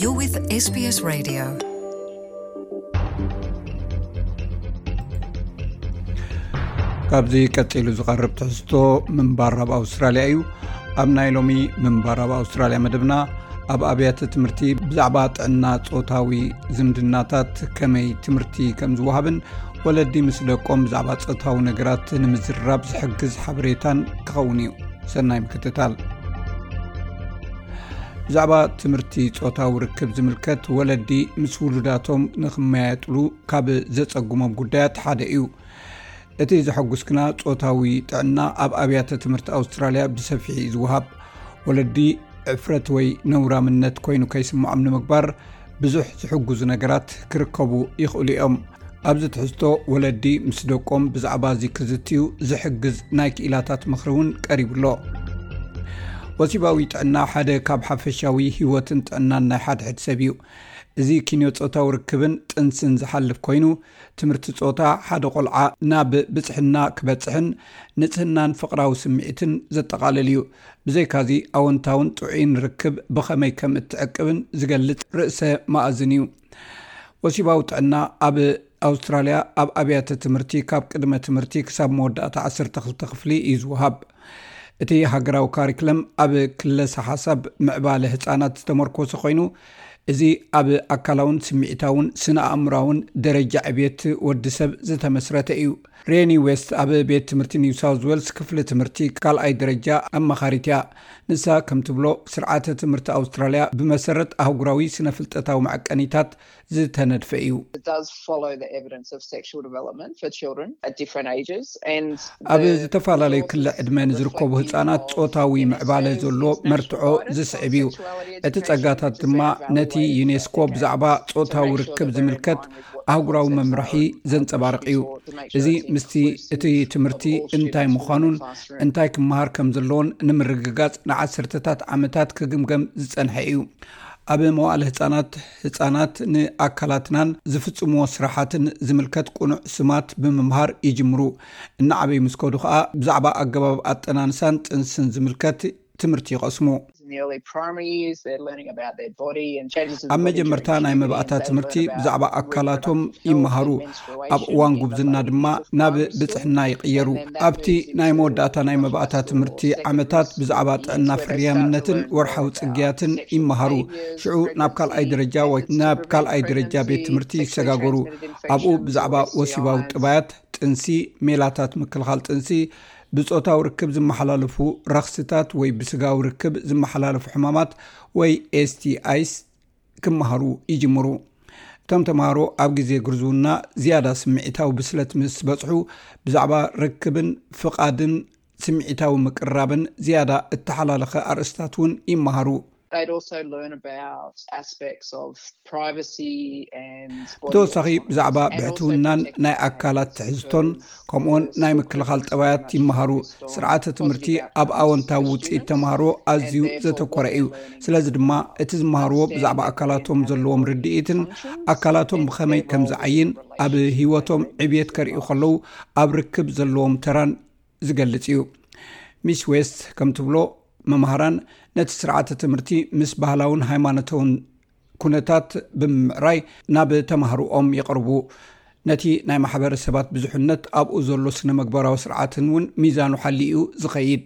You're with SBS Radio. ካብዚ ቀፂሉ ዝቐርብ ትሕዝቶ ምንባር ኣብ ኣውስትራልያ እዩ ኣብ ናይ ሎሚ ምንባር ኣብ ኣውስትራልያ መደብና ኣብ ኣብያተ ትምህርቲ ብዛዕባ ጥዕና ፆታዊ ዝምድናታት ከመይ ትምህርቲ ከም ዝወሃብን ወለዲ ምስ ደቆም ብዛዕባ ፆታዊ ነገራት ንምዝርራብ ዝሕግዝ ሓበሬታን ክኸውን እዩ ሰናይ ምክትታል ብዛዕባ ትምህርቲ ፆታዊ ርክብ ዝምልከት ወለዲ ምስ ውሉዳቶም ንክመያየጥሉ ካብ ዘፀጉሞም ጉዳያት ሓደ እዩ እቲ ዘሐጉስ ግና ፆታዊ ጥዕና ኣብ ኣብያተ ትምህርቲ ኣውስትራልያ ብሰፊሒ ዝውሃብ ወለዲ ዕፍረት ወይ ነውራምነት ኮይኑ ከይስምዖም ንምግባር ብዙሕ ዝሕግዙ ነገራት ክርከቡ ይኽእሉ እዮም ኣብዚ ትሕዝቶ ወለዲ ምስ ደቆም ብዛዕባ እዚ ክዝትዩ ዝሕግዝ ናይ ክኢላታት ምኽሪ እውን ቀሪቡ ኣሎ ወሲባዊ ጥዕና ሓደ ካብ ሓፈሻዊ ሂወትን ጥዕናን ናይ ሓድሕድ ሰብ እዩ እዚ ኪንዮ ፆታዊ ርክብን ጥንስን ዝሓልፍ ኮይኑ ትምህርቲ ፆታ ሓደ ቆልዓ ናብ ብፅሕና ክበፅሕን ንፅህናን ፍቅራዊ ስምዒትን ዘጠቃለል እዩ ብዘይካዚ ኣወንታውን ጥዑይን ርክብ ብኸመይ ከም እትዕቅብን ዝገልጽ ርእሰ መኣዝን እዩ። ወሲባዊ ጥዕና ኣብ ኣውስትራልያ ኣብ ኣብያተ ትምህርቲ ካብ ቅድመ ትምህርቲ ክሳብ መወዳእታ 12 ክፍሊ እዩ ዝውሃብ። እቲ ሃገራዊ ካሪክለም ኣብ ክለሰ ሓሳብ ምዕባለ ህፃናት ዝተመርኮሰ ኮይኑ እዚ ኣብ ኣካላውን ስምዒታውን ስነ ኣእምራውን ደረጃ ዕብየት ወዲ ሰብ ዝተመስረተ እዩ። ሬኒ ዌስት ኣብ ቤት ትምህርቲ ኒው ሳውዝ ዌልስ ክፍሊ ትምህርቲ ካልኣይ ደረጃ ኣማኻሪት እያ። ንሳ ከም ትብሎ፣ ስርዓተ ትምህርቲ ኣውስትራልያ ብመሰረት ኣህጉራዊ ስነ-ፍልጠታዊ መዐቀኒታት ዝተነድፈ እዩ። ኣብ ዝተፈላለዩ ክሊ ዕድመ ንዝርከቡ ህጻናት ጾታዊ ምዕባለ ዘሎ መርትዖ ዝስዕብ እዩ። እቲ ጸጋታት ድማ ነቲ ዩኔስኮ ብዛዕባ ጾታዊ ርክብ ዝምልከት ኣህጉራዊ መምርሒ ዘንጸባርቕ እዩ። እዚ ምስቲ እቲ ትምህርቲ እንታይ ምዃኑን እንታይ ክመሃር ከም ዘለዎን ንምርግጋጽ ንዓሰርተታት ዓመታት ክግምገም ዝጸንሐ እዩ። ኣብ መዋእለ ህጻናት ህጻናት ንኣካላትናን ዝፍጽምዎ ስራሓትን ዝምልከት ቁኑዕ ስማት ብምምሃር ይጅምሩ። እናዓበዩ ምስ ከዱ ከኣ ብዛዕባ ኣገባብ ኣጠናንሳን ጥንስን ዝምልከት ትምህርቲ ይቐስሙ። ኣብ መጀመርታ ናይ መባእታ ትምህርቲ ብዛዕባ ኣካላቶም ይመሃሩ፣ ኣብ እዋን ጉብዝና ድማ ናብ ብጽሕና ይቕየሩ። ኣብቲ ናይ መወዳእታ ናይ መባእታ ትምህርቲ ዓመታት ብዛዕባ ጥዕና ፍርያምነትን ወርሓዊ ጽግያትን ይመሃሩ። ሽዑ ናብ ካልኣይ ደረጃ ወይ ናብ ካልኣይ ደረጃ ቤት ትምህርቲ ይሰጋገሩ። ኣብኡ ብዛዕባ ወሲባዊ ጥባያት፣ ጥንሲ፣ ሜላታት ምክልኻል ጥንሲ፣ ብጾታዊ ርክብ ዝመሓላለፉ ረኽሲታት ወይ ብስጋዊ ርክብ ዝመሓላለፉ ሕማማት ወይ STIs ክመሃሩ ይጅምሩ። እቶም ተምሃሮ ኣብ ግዜ ግርዝውና ዝያዳ ስምዒታዊ ብስለት ምስ በጽሑ፣ ብዛዕባ ርክብን ፍቓድን ስምዒታዊ ምቅርራብን ዝያዳ እተሓላለኸ ኣርእስታት እውን ይመሃሩ። ብተወሳኺ ብዛዕባ ብሕትውናን ናይ ኣካላት ትሕዝቶን ከምኡውን ናይ ምክልኻል ጠባያት ይመሃሩ ስርዓተ ትምህርቲ ኣብ ኣወንታዊ ውፅኢት ተምሃሮ ኣዝዩ ዘተኮረ እዩ ስለዚ ድማ እቲ ዝመሃርዎ ብዛዕባ ኣካላቶም ዘለዎም ርድኢትን ኣካላቶም ብኸመይ ከምዝዓይን ኣብ ሂወቶም ዕብት ከርእዩ ከለዉ ኣብ ርክብ ዘለዎም ተራን ዝገልጽ እዩ ሚስ ዌስት ከም ትብሎ መምሃራን ነቲ ስርዓተ ትምህርቲ ምስ ባህላውን ሃይማኖታውን ኩነታት ብምምዕራይ ናብ ተማሃርኦም ይቕርቡ ነቲ ናይ ማሕበረሰባት ብዙሕነት ኣብኡ ዘሎ ስነ መግበራዊ ስርዓትን እውን ሚዛኑ ሓሊ እዩ ዝኸይድ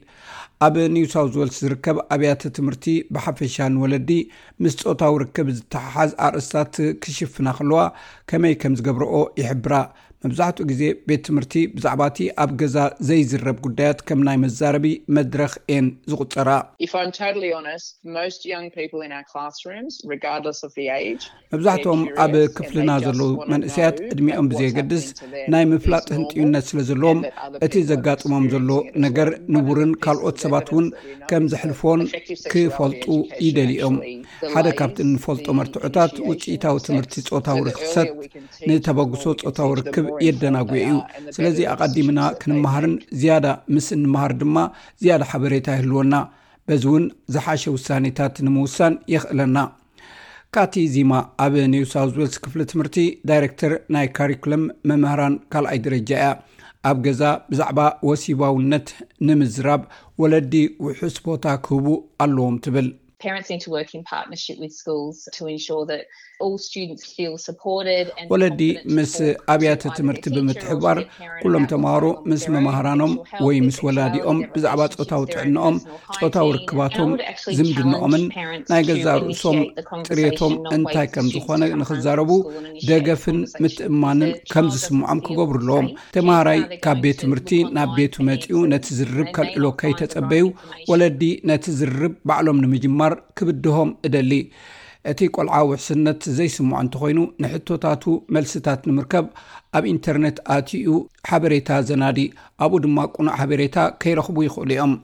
ኣብ ኒው ሳውት ወልስ ዝርከብ ኣብያተ ትምህርቲ ብሓፈሻ ንወለዲ ምስ ፆታዊ ርክብ ዝተሓሓዝ ኣርእስታት ክሽፍና ከለዋ ከመይ ከም ዝገብረኦ ይሕብራ መብዛሕትኡ ግዜ ቤት ትምህርቲ ብዛዕባ እቲ ኣብ ገዛ ዘይዝረብ ጉዳያት ከም ናይ መዛረቢ መድረኽ እየን ዝቑጸራ። መብዛሕትኦም ኣብ ክፍልና ዘለዉ መንእሰያት ዕድሚኦም ብዘየገድስ ናይ ምፍላጥ ህንጥዩነት ስለ ዘለዎም እቲ ዘጋጥሞም ዘሎ ነገር ንቡርን ካልኦት ሰባት እውን ከም ዘሕልፎን ክፈልጡ ይደልዩ እዮም። ሓደ ካብቲ እንፈልጦ መርትዖታት ውጽኢታዊ ትምህርቲ ጾታዊ ርኽሰት ንተበግሶ ፆታዊ ርክብ የደናጉዮ እዩ ስለዚ ኣቐዲምና ክንመሃርን ዝያዳ ምስ እንመሃር ድማ ዝያዳ ሓበሬታ ይህልወና በዚ እውን ዝሓሸ ውሳኔታት ንምውሳን የኽእለና ካቲ ዚማ ኣብ ኒው ሳውት ዌልስ ክፍሊ ትምህርቲ ዳይረክተር ናይ ካሪኩለም መምህራን ካልኣይ ደረጃ እያ ኣብ ገዛ ብዛዕባ ወሲባውነት ንምዝራብ ወለዲ ውሑስ ቦታ ክህቡ ኣለዎም ትብል ወለዲ ምስ ኣብያተ ትምህርቲ ብምትሕባር ኩሎም ተምሃሮ ምስ መማህራኖም ወይ ምስ ወላዲኦም ብዛዕባ ፆታዊ ጥዕንኦም ፆታዊ ርክባቶም ዝምድንኦምን ናይ ገዛ ርእሶም ጥሬቶም እንታይ ከም ዝኾነ ንክዛረቡ ደገፍን ምትእማንን ከም ዝስምዖም ክገብሩ ኣለዎም ተምሃራይ ካብ ቤት ትምህርቲ ናብ ቤቱ መጺኡ ነቲ ዝርርብ ከልዕሎ ከይተጸበዩ ወለዲ ነቲ ዝርርብ ባዕሎም ንምጅማር ክብድሆም እደሊ እቲ ቆልዓ ውሕስነት ዘይስምዖ እንተኾይኑ ንሕቶታቱ መልስታት ንምርከብ ኣብ ኢንተርነት ኣትኡ ሓበሬታ ዘናዲ ኣብኡ ድማ ቅኑዕ ሓበሬታ ከይረኽቡ ይኽእሉ እዮም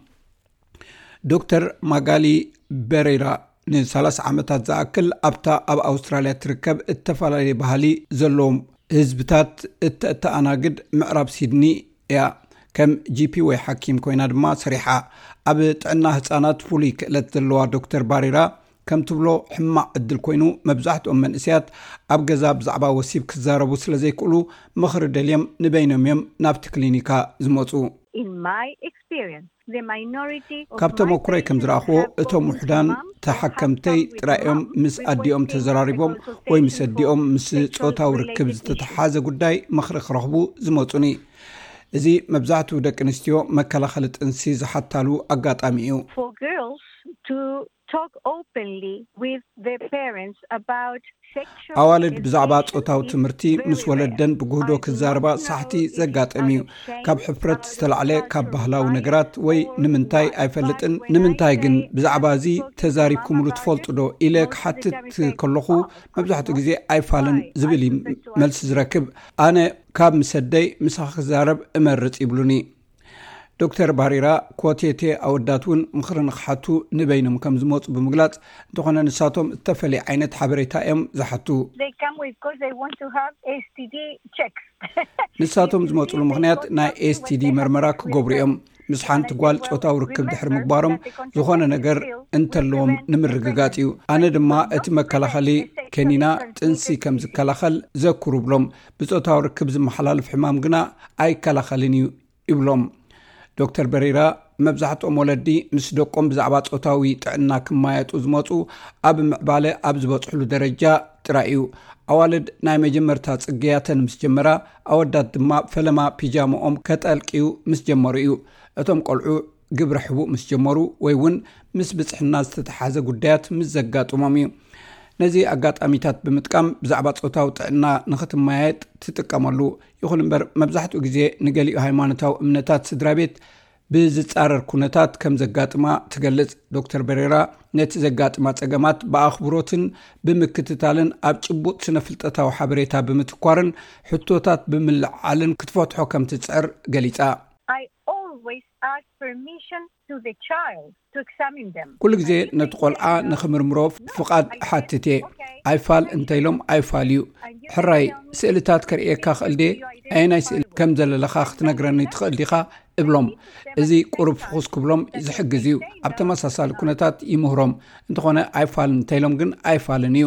ዶክተር ማጋሊ በሬራ ን30 ዓመታት ዝኣክል ኣብታ ኣብ ኣውስትራልያ እትርከብ እተፈላለየ ባህሊ ዘለዎም ህዝብታት እተእተኣናግድ ምዕራብ ሲድኒ እያ ከም ጂፒ ወይ ሓኪም ኮይና ድማ ሰሪሓ ኣብ ጥዕና ህፃናት ፍሉይ ክእለት ዘለዋ ዶክተር ባሬራ ከም ትብሎ ሕማቅ ዕድል ኮይኑ መብዛሕትኦም መንእሰያት ኣብ ገዛ ብዛዕባ ወሲብ ክዛረቡ ስለ ዘይክእሉ ምኽሪ ደልዮም ንበይኖም እዮም ናብቲ ክሊኒካ ዝመፁ ኢን ማይ ኤክስፒሪንስ ካብ ተመኩሮይ ከም ዝረኣኽዎ እቶም ውሕዳን ተሓከምተይ ጥራይ እዮም ምስ ኣዲኦም ተዘራሪቦም ወይ ምስ ኣዲኦም ምስ ፆታዊ ርክብ ዝተተሓሓዘ ጉዳይ ምኽሪ ክረኽቡ ዝመፁኒ እዚ መብዛሕትኡ ደቂ ኣንስትዮ መከላኸሊ ጥንሲ ዝሓታሉ ኣጋጣሚ እዩ ኣዋልድ ብዛዕባ ፆታዊ ትምህርቲ ምስ ወለደን ብግህዶ ክዛረባ ሳሕቲ ዘጋጥም እዩ ካብ ሕፍረት ዝተላዕለ ካብ ባህላዊ ነገራት ወይ ንምንታይ ኣይፈልጥን ንምንታይ ግን ብዛዕባ እዚ ተዛሪብኩምሉ ትፈልጡ ዶ ኢለ ክሓትት ከለኩ መብዛሕትኡ ግዜ ኣይፋልን ዝብል እዩ መልሲ ዝረክብ ኣነ ካብ ምሰደይ ምሳኪ ክዛረብ እመርፅ ይብሉኒ ዶክተር ባሪራ ኮቴቴ ኣወዳት እውን ምኽሪ ንክሓቱ ንበይኖም ከም ዝመፁ ብምግላፅ እንተኾነ ንሳቶም ዝተፈለየ ዓይነት ሓበሬታ እዮም ዝሓቱ። ንሳቶም ዝመፅሉ ምኽንያት ናይ ኤስቲዲ መርመራ ክገብሩ እዮም። ምስ ሓንቲ ጓል ፆታዊ ርክብ ድሕሪ ምግባሮም ዝኾነ ነገር እንተለዎም ንምርግጋፅ እዩ። ኣነ ድማ እቲ መከላኸሊ ከኒና ጥንሲ ከም ዝከላኸል ዘክሩ እብሎም። ብፆታዊ ርክብ ዝመሓላለፍ ሕማም ግና ኣይከላኸልን እዩ ይብሎም ዶክተር በሪራ መብዛሕትኦም ወለዲ ምስ ደቆም ብዛዕባ ፆታዊ ጥዕና ክማየጡ ዝመፁ ኣብ ምዕባለ ኣብ ዝበፅሕሉ ደረጃ ጥራይ እዩ ኣዋልድ ናይ መጀመርታ ፅገያተን ምስ ጀመራ ኣወዳት ድማ ፈለማ ፒጃምኦም ከጠልቅዩ ምስ ጀመሩ እዩ እቶም ቆልዑ ግብረ ሕቡእ ምስ ጀመሩ ወይ እውን ምስ ብፅሕና ዝተተሓዘ ጉዳያት ምስ ዘጋጥሞም እዩ ነዚ ኣጋጣሚታት ብምጥቃም ብዛዕባ ፆታዊ ጥዕና ንክትመያየጥ ትጥቀመሉ ይኹን እምበር መብዛሕትኡ ግዜ ንገሊኡ ሃይማኖታዊ እምነታት ስድራ ቤት ብዝፃረር ኩነታት ከም ዘጋጥማ ትገልፅ ዶክተር በሬራ ነቲ ዘጋጥማ ፀገማት ብኣኽብሮትን ብምክትታልን ኣብ ጭቡጥ ስነ ፍልጠታዊ ሓበሬታ ብምትኳርን ሕቶታት ብምልዓልን ክትፈትሖ ከም ትፅዕር ገሊፃ Always ask permission to the child to examine them. ኩሉ ግዜ ነቲ ቆልዓ ንክምርምሮ ፍቓድ እሓትት እየ። ኣይፋል እንተኢሎም ኣይፋል እዩ። ሕራይ ስእልታት ከርእየካ እኽእል ድየ? ኣየናይ ስእሊ ከም ዘለለኻ ክትነግረኒ ትኽእል ዲኻ? እብሎም። እዚ ቁሩብ ፍኹስ ክብሎም ዝሕግዝ እዩ። ኣብ ተመሳሳሊ ኩነታት ይምህሮም። እንተኾነ ኣይፋል እንተኢሎም ግን ኣይፋልን እዩ።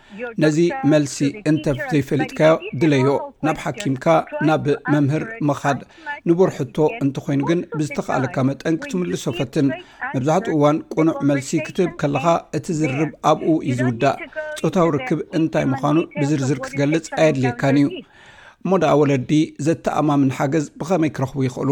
ነዚ መልሲ እንተ ዘይፈሊጥካዮ ድለዮ ናብ ሓኪምካ ናብ መምህር ምኻድ ንቡር ሕቶ እንተኮይኑ ግን ብዝተካኣለካ መጠን ክትምልሶ ፈትን መብዛሕትኡ እዋን ቁኑዕ መልሲ ክትህብ ከለካ እቲ ዝርርብ ኣብኡ እዩ ዝውዳእ ፆታዊ ርክብ እንታይ ምኳኑ ብዝርዝር ክትገልፅ ኣየድልየካን እዩ እሞ ደኣ ወለዲ ዘተኣማምን ሓገዝ ብከመይ ክረክቡ ይኽእሉ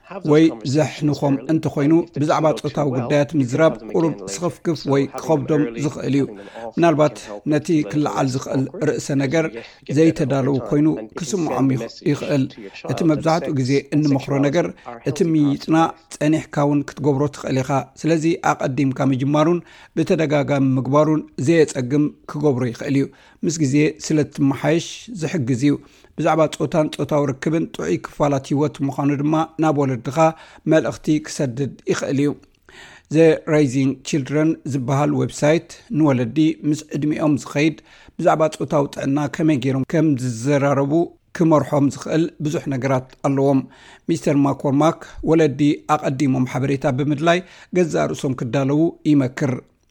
ወይ ዘሕንኾም እንተኾይኑ ብዛዕባ ፆታዊ ጉዳያት ምዝራብ ቁሩብ ስኽፍክፍ ወይ ክኸብዶም ዝኽእል እዩ ምናልባት ነቲ ክልዓል ዝኽእል ርእሰ ነገር ዘይተዳለዉ ኮይኑ ክስምዖም ይኽእል እቲ መብዛሕትኡ ግዜ እንመኽሮ ነገር እቲ ምይይጥና ፀኒሕካ እውን ክትገብሮ ትኽእል ኢኻ ስለዚ ኣቐዲምካ ምጅማሩን ብተደጋጋሚ ምግባሩን ዘየፀግም ክገብሮ ይኽእል እዩ ምስ ግዜ ስለ እትመሓየሽ ዝሕግዝ እዩ። ብዛዕባ ጾታን ጾታዊ ርክብን ጥዑይ ክፋላት ህይወት ምዃኑ ድማ ናብ ወለድኻ መልእኽቲ ክሰድድ ይኽእል እዩ። The Raising Children ዝበሃል ዌብሳይት ንወለዲ ምስ ዕድሚኦም ዝኸይድ ብዛዕባ ጾታዊ ጥዕና ከመይ ገይሮም ከም ዝዘራረቡ ክመርሖም ዝኽእል ብዙሕ ነገራት ኣለዎም። ሚስተር ማኮርማክ ወለዲ ኣቐዲሞም ሓበሬታ ብምድላይ ገዛእ ርእሶም ክዳለዉ ይመክር።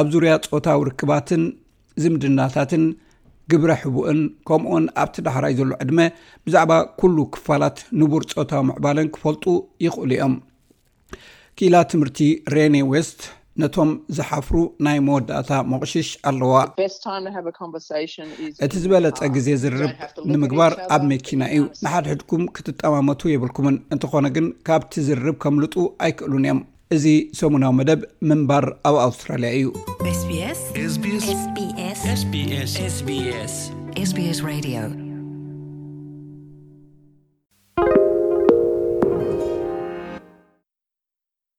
ኣብ ዙርያ ፆታዊ ርክባትን ዝምድናታትን ግብረ ሕቡእን ከምኡኡን ኣብቲ ዳሕራይ ዘሎ ዕድመ ብዛዕባ ኩሉ ክፋላት ንቡር ፆታዊ ምዕባለን ክፈልጡ ይኽእሉ እዮም ክኢላ ትምህርቲ ሬኔ ወስት ነቶም ዝሓፍሩ ናይ መወዳእታ መቕሽሽ ኣለዋ እቲ ዝበለፀ ግዜ ዝርርብ ንምግባር ኣብ መኪና እዩ ንሓድሕድኩም ክትጠማመቱ የብልኩምን እንተኾነ ግን ካብቲ ዝርርብ ከምልጡ ኣይክእሉን እዮም እዚ ሰሙናዊ መደብ ምንባር ኣብ ኣውስትራልያ እዩ